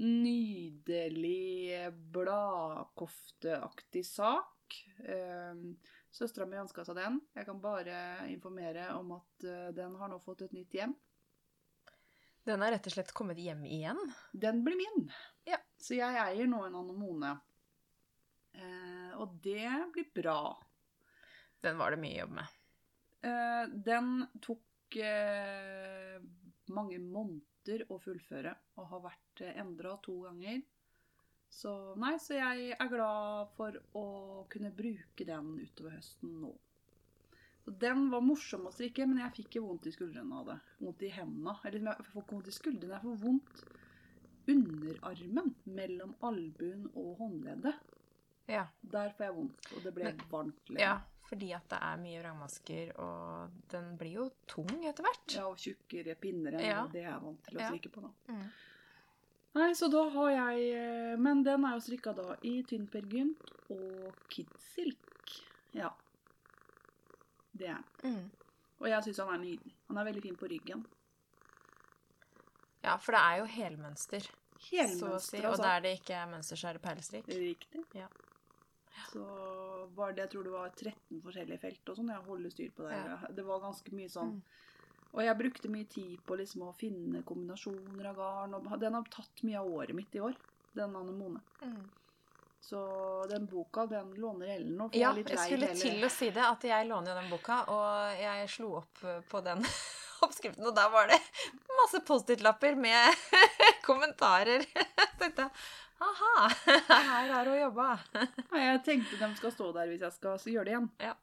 Nydelig bladkofteaktig sak. Um, Søstera mi ønska seg den. Jeg kan bare informere om at eh, den har nå fått et nytt hjem. Den er rett og slett kommet hjem igjen. Den blir min. Ja. Så jeg eier nå en anemone. Eh, og det blir bra. Den var det mye jobb med. Eh, den tok eh, mange måneder å fullføre og har vært eh, endra to ganger. Så nei, så jeg er glad for å kunne bruke den utover høsten nå. Så den var morsom å strikke, men jeg fikk ikke vondt i skuldrene av det. Vondt i hendene. Eller jeg får ikke vondt i skuldrene, jeg får vondt underarmen mellom albuen og håndleddet. Ja. Der får jeg vondt, og det ble Men- varmt. Lenge. ja, fordi at det er mye vrangmasker, og den blir jo tung etter hvert. Ja, og tjukkere pinner enn Ja. det jeg er vant til å strikke på. nå. Mm. Nei, så da har jeg eh, Men den er jo strikka da i tynnpergynt og kidsilk. Ja. Det er den. Mm. Og jeg syns han er nydelig. Han er veldig fin på ryggen. Ja, for det er jo helmønster, å si. Og altså. der det ikke er mønster, så er det perlestrikk. Riktig. Ja. Så var det, jeg tror det var 13 forskjellige felt og sånn. Jeg holder styr på det. Ja. Det var ganske mye sånn. Mm. Og jeg brukte mye tid på liksom å finne kombinasjoner av garn. Og den har tatt mye av året mitt i år, den anemone. Mm. Så den boka, den låner Ellen nå. Ja, jeg jeg skulle til å si det, at jeg låner jo den boka, og jeg slo opp på den oppskriften, og da var det masse Post-It-lapper med kommentarer. Jeg aha, her har hun jobba. Nei, jeg tenkte de skal stå der hvis jeg skal gjøre det igjen. Ja.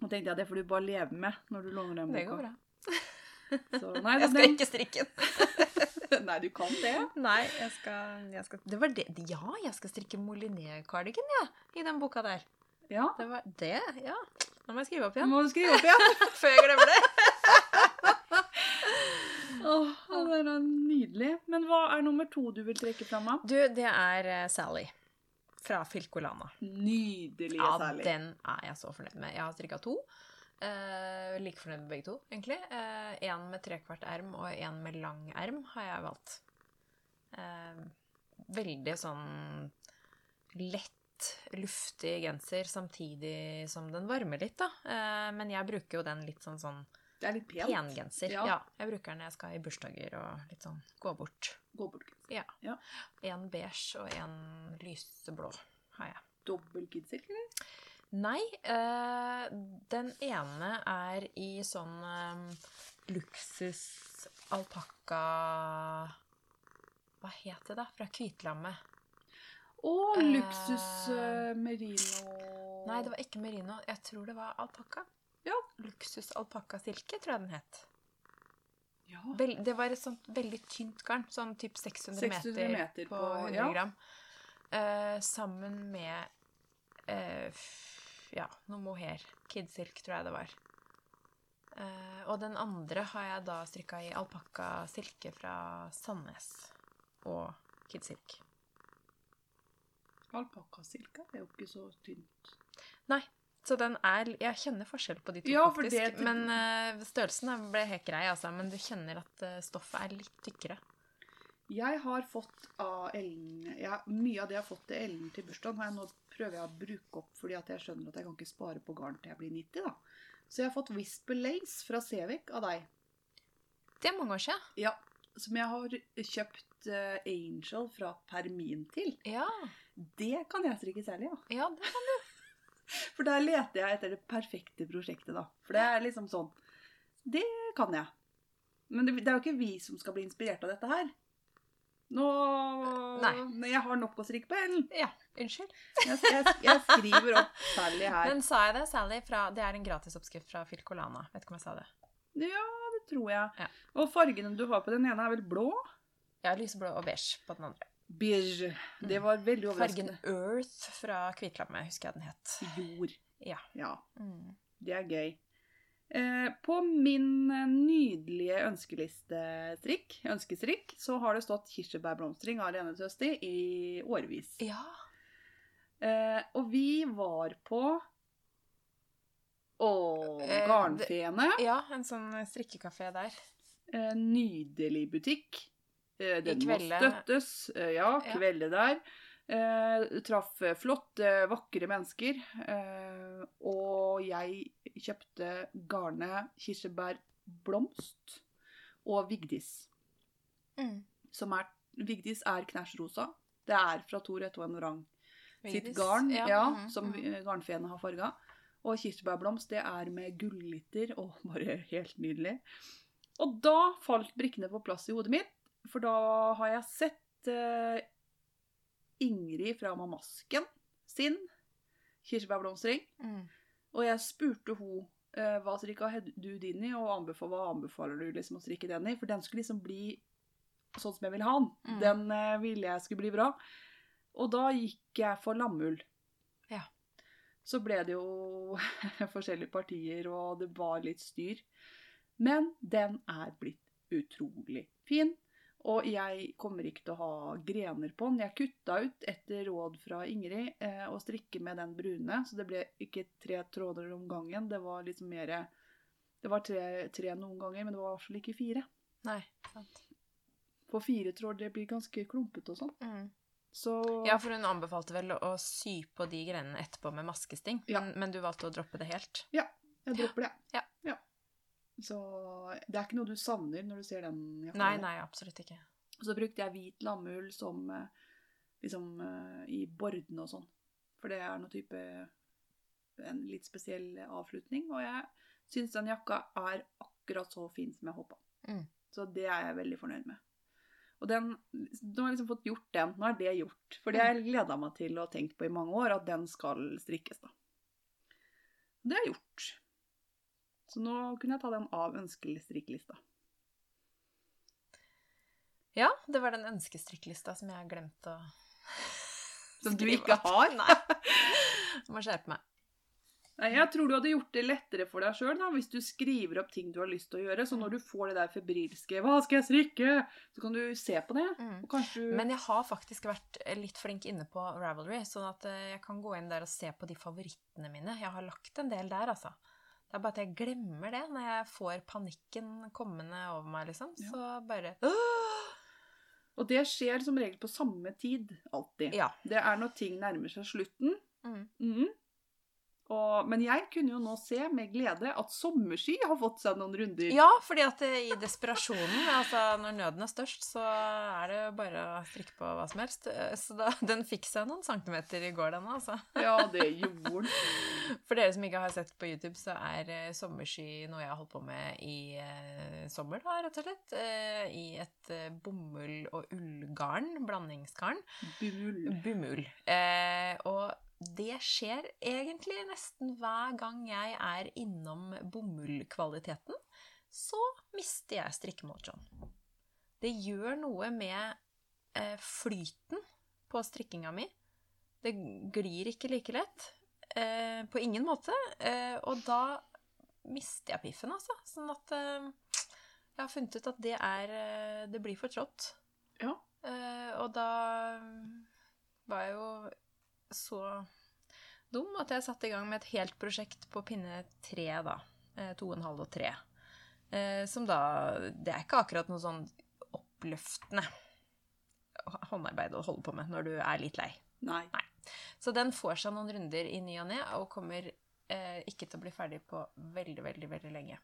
Og tenkte jeg det får du bare leve med når du låner den boka. Det går bra. Så, nei, Jeg skal den, ikke strikke den. nei, du kan det. Nei, jeg skal, jeg skal Det var det Ja, jeg skal strikke moliné-cardigan, ja, i den boka der. Ja. Det var det, ja. Nå må jeg skrive opp igjen. igjen, må du skrive opp igjen. før jeg glemmer det. Åh, det er nydelig. Men hva er nummer to du vil trekke fram? da? Du, det er eh, Sally fra Filcolana. Nydelige Ja, særlig. den er jeg så fornøyd med. Jeg har strikka to. Eh, like fornøyd med begge to, egentlig. Én med trekvart erm og én med lang erm har jeg valgt. Eh, veldig sånn lett, luftig genser samtidig som den varmer litt, da. Eh, men jeg bruker jo den litt sånn sånn Det er litt pent. pengenser. Ja. Ja. jeg bruker den når jeg skal i bursdager og litt sånn gå bort. Gå bort. En beige og en lyseblå har jeg. Dobbel kidsilk, eller? Nei, Øh, den ene er i sånn øh, luksus alpakka Hva het det, da? Fra Kvitlammet. Å, luksus eh, merino Nei, det var ikke merino. Jeg tror det var alpakka. Luksus alpakkasilke, tror jeg den het. ja. Vel, det var et sånt veldig tynt garn. Sånn typ 600, 600 meter, meter på, på- 100 ja. gram. Eh, sammen med eh, ja, noe mohair. Kidsilk, tror jeg det var. Eh, og den andre har jeg da strikka i alpakkasilke fra Sandnes. Og kidsilk. Alpakkasilke er jo ikke så tynt. Nei. Så den er Jeg kjenner forskjell på de to, Ja, faktisk. det- Men uh, størrelsen ble helt grei, altså. Men du kjenner at uh, stoffet er litt tykkere. Jeg har fått av Ellen ja, Mye av det jeg har fått til Ellen til bursdagen, har jeg nå prøver jeg å bruke opp fordi at jeg skjønner at jeg kan ikke spare på garn til jeg blir 90. da. Så jeg har fått Whisper Lace fra Sevik av deg. Det er mange år siden. Ja, Som jeg har kjøpt uh, Angel fra Permin til. Ja, Det kan jeg strikke særlig, ja. ja det For der leter jeg etter det perfekte prosjektet, da. For det er liksom sånn Det kan jeg. Men det, det er jo ikke vi som skal bli inspirert av dette her. Nå Nei. Jeg har nok å strikke på, Ellen. Ja, unnskyld. Jeg, jeg, jeg skriver opp Sally her. Men sa jeg det? Sally fra Det er en gratisoppskrift fra Filcolana. Vet ikke om jeg sa det. Ja, det tror jeg. Ja. Og fargene du har på den ene, er vel blå? Ja, lyseblå og beige på den andre. Beige. Det var veldig Fargen Fergen Earth fra Kvitlammet, husker jeg den het. Jord. Ja. ja. Mm. Det er gøy. Eh, på min eh, nydelige ønskelistestrikk, ønskestrikk, så har det stått kirsebærblomstring av Lene Tøsti i årevis. Ja. Eh, og vi var på Å, Eh, ja, en sånn strikkekafé der. Eh, nydelig butikk. Eh, den må støttes. Eh, ja. Kvelde der. Eh, traff flotte, vakre mennesker. Eh, og jeg kjøpte garnet kirsebærblomst og Vigdis. Mm. Som er, Vigdis er knæsjrosa. Det er fra Tor Etto en Orang. sitt garn, ja, ja, mhm, som mm. eh, garnfeene har farga. Og kirsebærblomst, det er med gullglitter. og bare helt nydelig. Og da falt brikkene på plass i hodet mitt, for da har jeg sett uh, Ingrid fra Mamasken sin kirsebærblomstring. Mm. Og jeg spurte hun uh, hva strikka du din i, og anbefal, hva anbefaler du liksom å strikke den i? For den skulle liksom bli sånn som jeg ville ha den. Mm. Den uh, ville jeg skulle bli bra. Og da gikk jeg for lammull. Ja. Så ble det jo forskjellige partier, og det var litt styr. Men den er blitt utrolig fin. Og jeg kommer ikke til å ha grener på den. Jeg kutta ut etter råd fra Ingrid eh, å strikke med den brune, så det ble ikke tre tråder om gangen. Det var liksom mer Det var tre, tre noen ganger, men det var i hvert fall ikke fire. Nei, sant. For fire tråder det blir ganske klumpete og sånn. Mm. Så Ja, for hun anbefalte vel å sy på de grenene etterpå med maskesting, Ja. men, men du valgte å droppe det helt. Ja, jeg dropper det. Ja. Så det er ikke noe du savner når du ser den. jakka Nei, nei, absolutt ikke. Og så brukte jeg hvit lammull som eh, liksom eh, i bordene og sånn. For det er noe type En litt spesiell avslutning. Og jeg syns den jakka er akkurat så fin som jeg håpa. Mm. Så det er jeg veldig fornøyd med. Og den, nå har jeg liksom fått gjort den. Nå er det gjort. For det har jeg gleda meg til og tenkt på i mange år, at den skal strikkes, da. Det er gjort. Så nå kunne jeg ta den av ønskestrikkelista. Ja, det var den ønskestrikkelista som jeg har glemt å Som du ikke har? Nei. Må skjerpe meg. Nei, Jeg tror du hadde gjort det lettere for deg sjøl hvis du skriver opp ting du har lyst til å gjøre. Så når du får det der febrilske 'Hva skal jeg strikke?' så kan du se på det. Mm. Du Men jeg har faktisk vært litt flink inne på Ravelry, sånn at eh, jeg kan gå inn der og se på de favorittene mine. Jeg har lagt en del der, altså. Det er bare at jeg glemmer det når jeg får panikken kommende over meg, liksom. Ja. Så bare Og det skjer som regel på samme tid. Alltid. Ja. Det er når ting nærmer seg slutten. Mm. Mhm. Og, men jeg kunne jo nå se med glede at sommerski har fått seg noen runder. Ja, fordi at eh, i desperasjonen, altså når nøden er størst, så er det bare å strikke på hva som helst. Eh, Så da, den fikk seg noen centimeter i går, den altså. Ja, det gjorde den. For dere som ikke har sett på YouTube, så er sommersky sommerski noe jeg har holdt på med i eh, sommer, da, rett og slett. Eh, I et eh, bomull- og ullgarn, blandingsgarn. Bumull. Bumull. Eh, og det skjer egentlig nesten hver gang jeg er innom bomullkvaliteten, så mister jeg strikkemojoen. Det gjør noe med eh, flyten på strikkinga mi. Det glir ikke like lett. Eh, på ingen måte. Eh, og da mister jeg piffen, altså. Sånn at eh, jeg har funnet ut at det er eh, Det blir for trått. Ja. Eh, og da var jeg jo så dum at jeg satte i gang med et helt prosjekt på pinne tre, da. Eh, to og en halv og tre. Eh, som da Det er ikke akkurat noe sånn oppløftende håndarbeid å holde på med når du er litt lei. Nei. Så den får seg noen runder i ny og ne, og kommer eh, ikke til å bli ferdig på veldig, veldig, veldig lenge.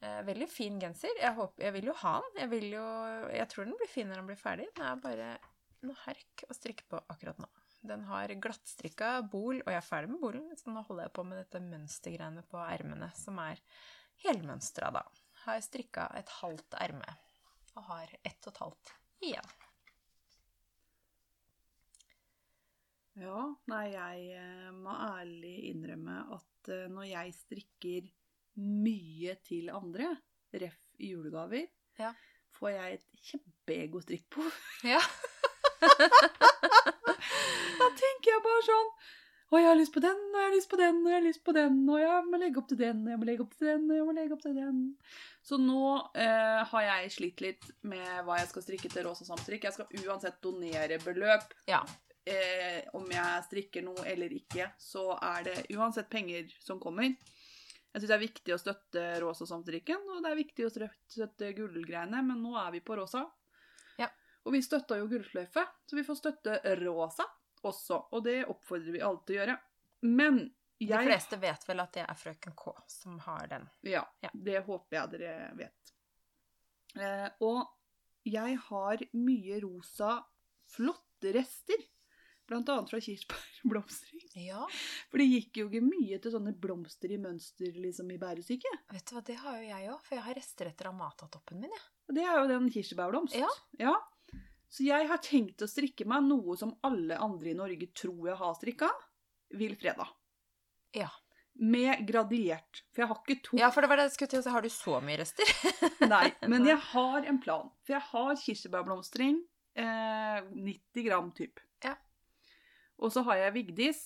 Eh, veldig fin genser. Jeg, håper, jeg vil jo ha den. Jeg, vil jo, jeg tror den blir fin når den blir ferdig. Den er bare noe herk å strikke på akkurat nå. Den har glattstrikka bol, og jeg er ferdig med bolen, så nå holder jeg på med dette mønstergreiene på ermene, som er helmønstra, da. Har strikka et halvt erme, og har ett og et halvt igjen. Ja, nei, jeg eh, må ærlig innrømme at eh, når jeg strikker mye til andre, ref julegaver, Ja. får jeg et kjempeegostrikk på. Ja. Da tenker jeg bare sånn og jeg har lyst på den, og jeg har lyst på den, og jeg har lyst på den, og jeg må legge opp til den, og jeg må legge opp til den, og jeg må legge opp til den. Så nå eh, har jeg slitt litt med hva jeg skal strikke til Rosa Samstrikk. Jeg skal uansett donere beløp. Ja. Eh, om jeg strikker noe eller ikke, så er det uansett penger som kommer. Jeg syns det er viktig å støtte Rosa Samstrikken, og det er viktig å støtte- gullgreiene, men nå er vi på rosa. Ja. Og vi støtta jo gullsløyfe, så vi får støtte rosa også. Og det oppfordrer vi alle til å gjøre. Men De fleste vet vel at det er frøken K som har den. Ja, Ja. det håper jeg dere vet. Eh, og jeg har mye rosa flotte rester Blant annet fra kirsebærblomstring. Ja, For det gikk jo ikke mye til sånne blomster i mønster liksom i bæresyke. vet du hva, det har jo jeg òg, for jeg har rester etter Amata-toppen min, jeg. Og det er jo den kirsebærblomst. Ja. ja. Så jeg har tenkt å strikke meg noe som alle andre i Norge tror jeg har strikka. Vilfreda. Ja. Med gradiert. For jeg har ikke to Ja, for det var det jeg skulle til å si. Har du så mye rester? Nei, men jeg har en plan. For jeg har kirsebærblomstring. Eh, 90 gram typ. Ja. Og så har jeg Vigdis.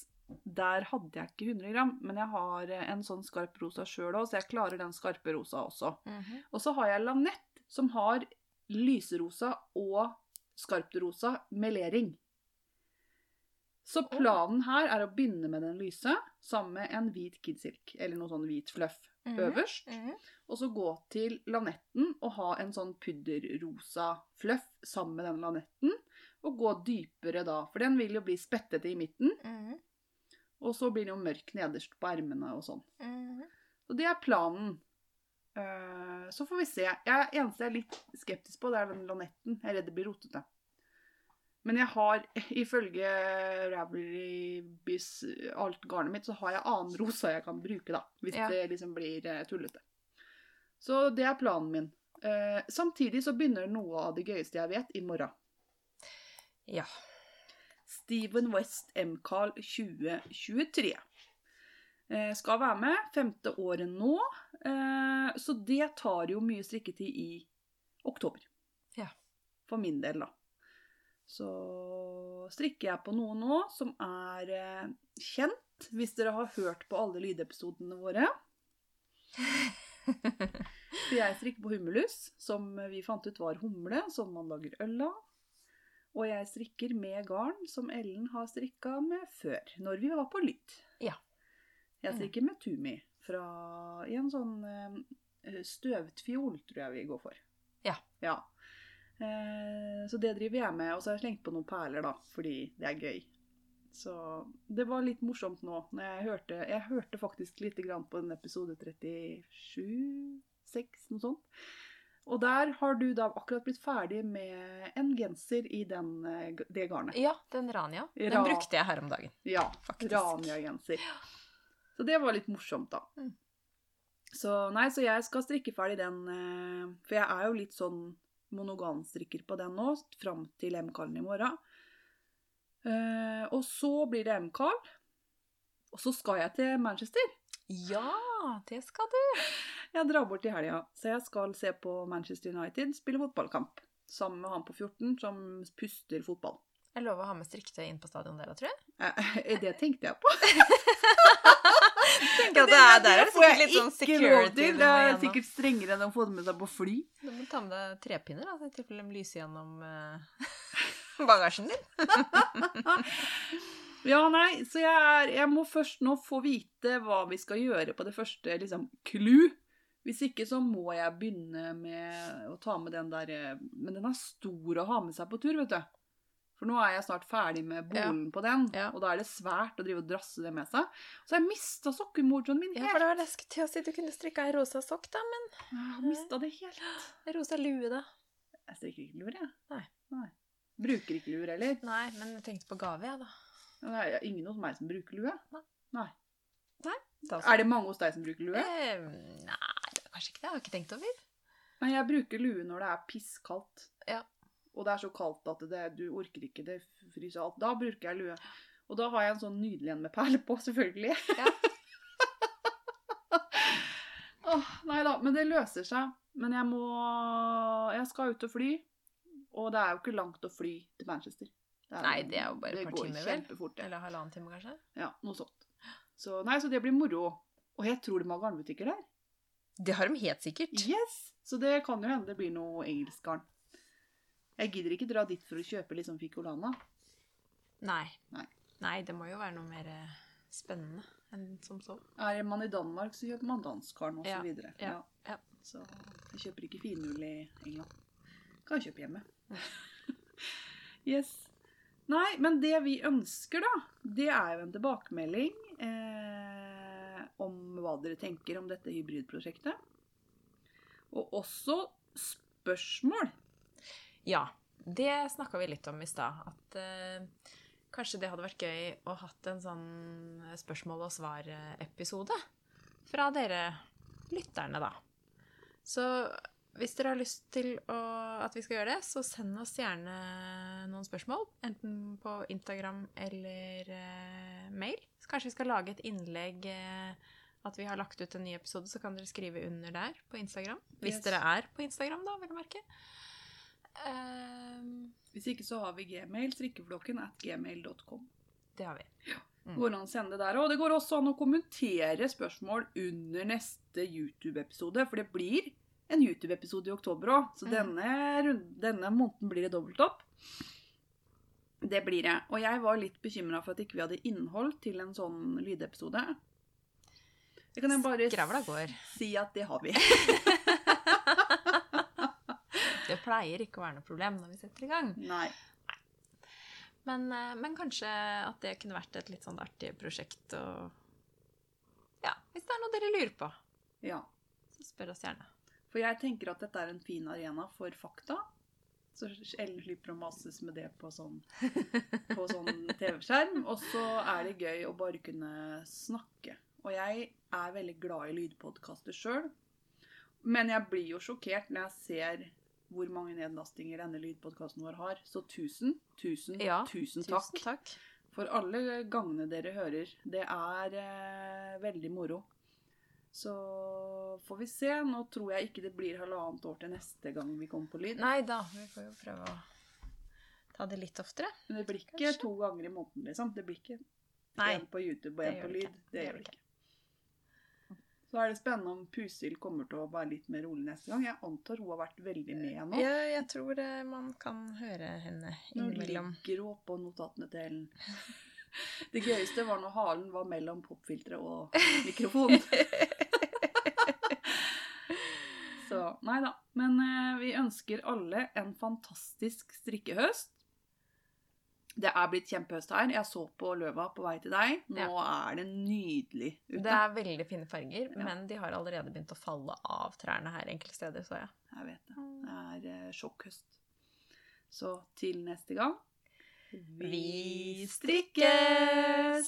Der hadde jeg ikke 100 gram, men jeg har en sånn skarp rosa sjøl òg, så jeg klarer den skarpe rosa også. Mhm. Og så har jeg Lanette, som har lyserosa og skarpt rosa melering. Så planen her er å begynne med den lyse, sammen med en hvit kidsilk, eller noe sånn hvit fluff Mhm. øverst. Mhm. Og så gå til lanetten og ha en sånn pudderrosa fluff sammen med den lanetten. Og gå dypere da, for den vil jo bli spettete i midten. Mhm. Og så blir den jo mørk nederst på ermene og sånn. Mhm. Så det er planen. Eh, så får vi se. Jeg, eneste jeg er litt skeptisk på, det er den lanetten. Jeg er redd det blir rotete. Men jeg har, ifølge Ravelrybys alt garnet mitt, så har jeg annen rosa jeg kan bruke, da. Hvis Ja. det liksom blir eh, tullete. Så det er planen min. Uh, samtidig så begynner noe av det gøyeste jeg vet, i morgen. Ja. Steven West M-Carl 2023. Eh, skal være med. Femte året nå. Eh, så det tar jo mye strikketid i oktober. Ja. For min del, da. Så strikker jeg på noe nå som er eh, kjent, hvis dere har hørt på alle lydepisodene våre. For jeg strikker på hummelus, som vi fant ut var humle, som man lager øl av. Og jeg strikker med garn som Ellen har strikka med før, når vi var på lyd. Ja. Jeg strikker med Tumi fra i en sånn eh, støvt fiol, tror jeg vi går for. Ja. ja. Eh, så det driver jeg med. Og så har jeg slengt på noen perler, da, fordi det er gøy. Så det var litt morsomt nå. Når jeg hørte Jeg hørte faktisk lite grann på den episode 37, 6, noe sånt. Og der har du da akkurat blitt ferdig med en genser i den, eh, det garnet. ja, den Rania. Den Ra- brukte jeg her om dagen. Ja, Rania-genser. Så det var litt morsomt, da. Mm. Så nei, så jeg skal strikke ferdig den, eh, for jeg er jo litt sånn monoganstrikker på den nå, fram til M-kallen i morgen. Eh, og så blir det M-kall, og så skal jeg til Manchester. Ja, det skal du. Jeg drar bort i helga, så jeg skal se på Manchester United spille fotballkamp. Sammen med han på 14 som puster fotball. Jeg lover å ha med strikketøy inn på stadion der, tror jeg. Eh, det tenkte jeg på. Tenker at det er, der er det får jeg sikkert litt sånn ikke lov security. til. Det er sikkert strengere enn å få det med seg på fly. Du må ta med deg trepinner, da, så i tilfelle de lyser gjennom uh, bagasjen din. Ja, nei, så jeg, er, jeg må først nå få vite hva vi skal gjøre på det første liksom, clou. Hvis ikke så må jeg begynne med å ta med den der eh, Men den er stor å ha med seg på tur, vet du. For nå er jeg snart ferdig med bolen på den, Ja. og da er det svært å drive og drasse det med seg. Så jeg mista sokkemojoen min Ja, for det var det jeg skulle til å si. Du kunne strikka ei rosa sokk, da, men Jeg mista det helt. ei rosa lue, da. Jeg strikker ikke luer, jeg. Nei. Nei. Bruker ikke luer heller. Nei, men jeg tenkte på gave, jeg, da. Det er ingen hos meg som bruker lue. Nei? Er det mange hos deg som bruker lue? Eh, nei, det kanskje ikke det. Jeg har ikke tenkt over. Nei, jeg bruker lue når det er pisskaldt. Ja. Og det er så kaldt at det, du orker ikke, det fryser alt. Da bruker jeg lue. Og da har jeg en sånn nydelig en med perle på, selvfølgelig. Ja. oh, nei da, men det løser seg. Men jeg må Jeg skal ut og fly. Og det er jo ikke langt å fly til Manchester. Det Nei, det er jo bare et par timer, vel? Eller halvannen time, kanskje. Ja, noe sånt. Så, nei, så det blir moro. Og jeg tror de har garnbutikker der. Det har de helt sikkert. Yes! Så det kan jo hende det blir noe engelsk garn. Jeg gidder ikke dra dit for å kjøpe liksom Ficolana. Nei. Nei. Nei, det må jo være noe mer eh, spennende enn som så. Er man i Danmark, så kjøper man danskarn osv. Ja, Så, videre. ja, ja. så jeg kjøper ikke finull i England. Kan kjøpe hjemme. yes. Nei, men det vi ønsker, da, det er jo en tilbakemelding eh, om hva dere tenker om dette hybridprosjektet. Og også spørsmål. Ja, det snakka vi litt om i stad. At eh, kanskje det hadde vært gøy å hatt en sånn spørsmål og svar-episode fra dere lytterne, da. Så hvis dere har lyst til å, at vi skal gjøre det, så send oss gjerne noen spørsmål. Enten på Instagram eller eh, mail. Så kanskje vi skal lage et innlegg eh, at vi har lagt ut en ny episode, så kan dere skrive under der på Instagram. Hvis Yes. dere er på Instagram, da, vil jeg merke. Ehm, Hvis ikke så har vi gmail, strikkeflokken at gmail.com. det har vi. Mm. Går an å sende der. òg. det går også an å kommentere spørsmål under neste YouTube-episode, for det blir en YouTube-episode i oktober òg. Så Mm. denne, denne måneden blir det dobbelt opp. Det blir det. Og jeg var litt bekymra for at ikke vi hadde innhold til en sånn lydepisode. Det kan jeg bare si at det har vi. Pleier ikke å være noe problem når vi setter i gang. Nei. Men, eh, men kanskje at det kunne vært et litt sånn artig prosjekt og Ja, hvis det er noe dere lurer på, Ja. så spør oss gjerne. For jeg tenker at dette er en fin arena for fakta. Så Ellen slipper å mases med det på sånn, på sånn TV-skjerm. Og så er det gøy å bare kunne snakke. Og jeg er veldig glad i lydpodkaster sjøl. Men jeg blir jo sjokkert når jeg ser hvor mange nedlastinger denne lydpodkasten vår har. Så tusen, tusen, Ja, tusen takk Tusen takk. for alle gangene dere hører. Det er eh, veldig moro. Så får vi se. Nå tror jeg ikke det blir halvannet år til neste gang vi kommer på lyd. Nei da, vi får jo prøve å ta det litt oftere. Men det blir ikke Kanskje. to ganger i måneden, liksom. Det blir ikke Nei. på YouTube og gjør på lyd. Det Det gjør det ikke. Så er det spennende om Pusil kommer til å være litt mer rolig neste gang. Jeg antar hun har vært veldig med nå. Ja, jeg tror eh, man kan høre henne Nå innimellom. ligger hun oppå notatene til Ellen. Det gøyeste var når halen var mellom popfilteret og mikrofonen. Så nei da. Men eh, vi ønsker alle en fantastisk strikkehøst. Det er blitt kjempehøst her. Jeg så på løva på vei til deg. Nå er det nydelig ute. Det er veldig fine farger, Ja. men de har allerede begynt å falle av trærne her enkelte steder, så jeg. Jeg vet det. Det er eh, sjokkhøst. Så til neste gang Vi strikker!